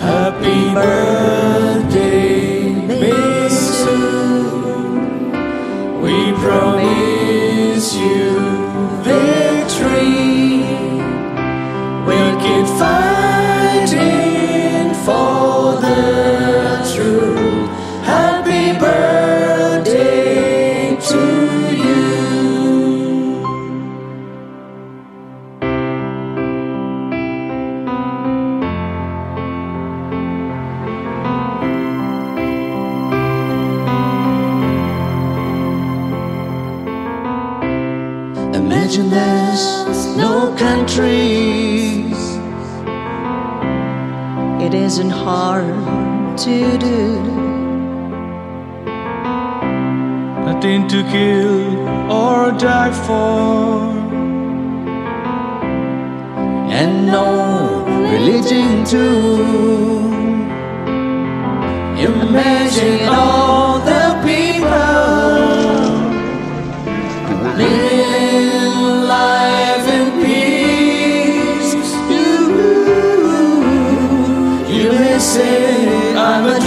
Happy birthday, Miss. We promise you victory. Imagine there's no countries. It isn't hard to do. Nothing to kill or die for. And no religion too. Imagine all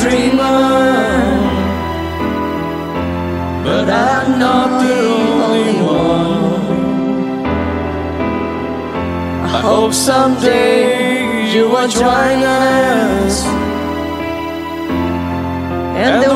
dreamer. But I'm not the only one. I hope someday you will join us, and the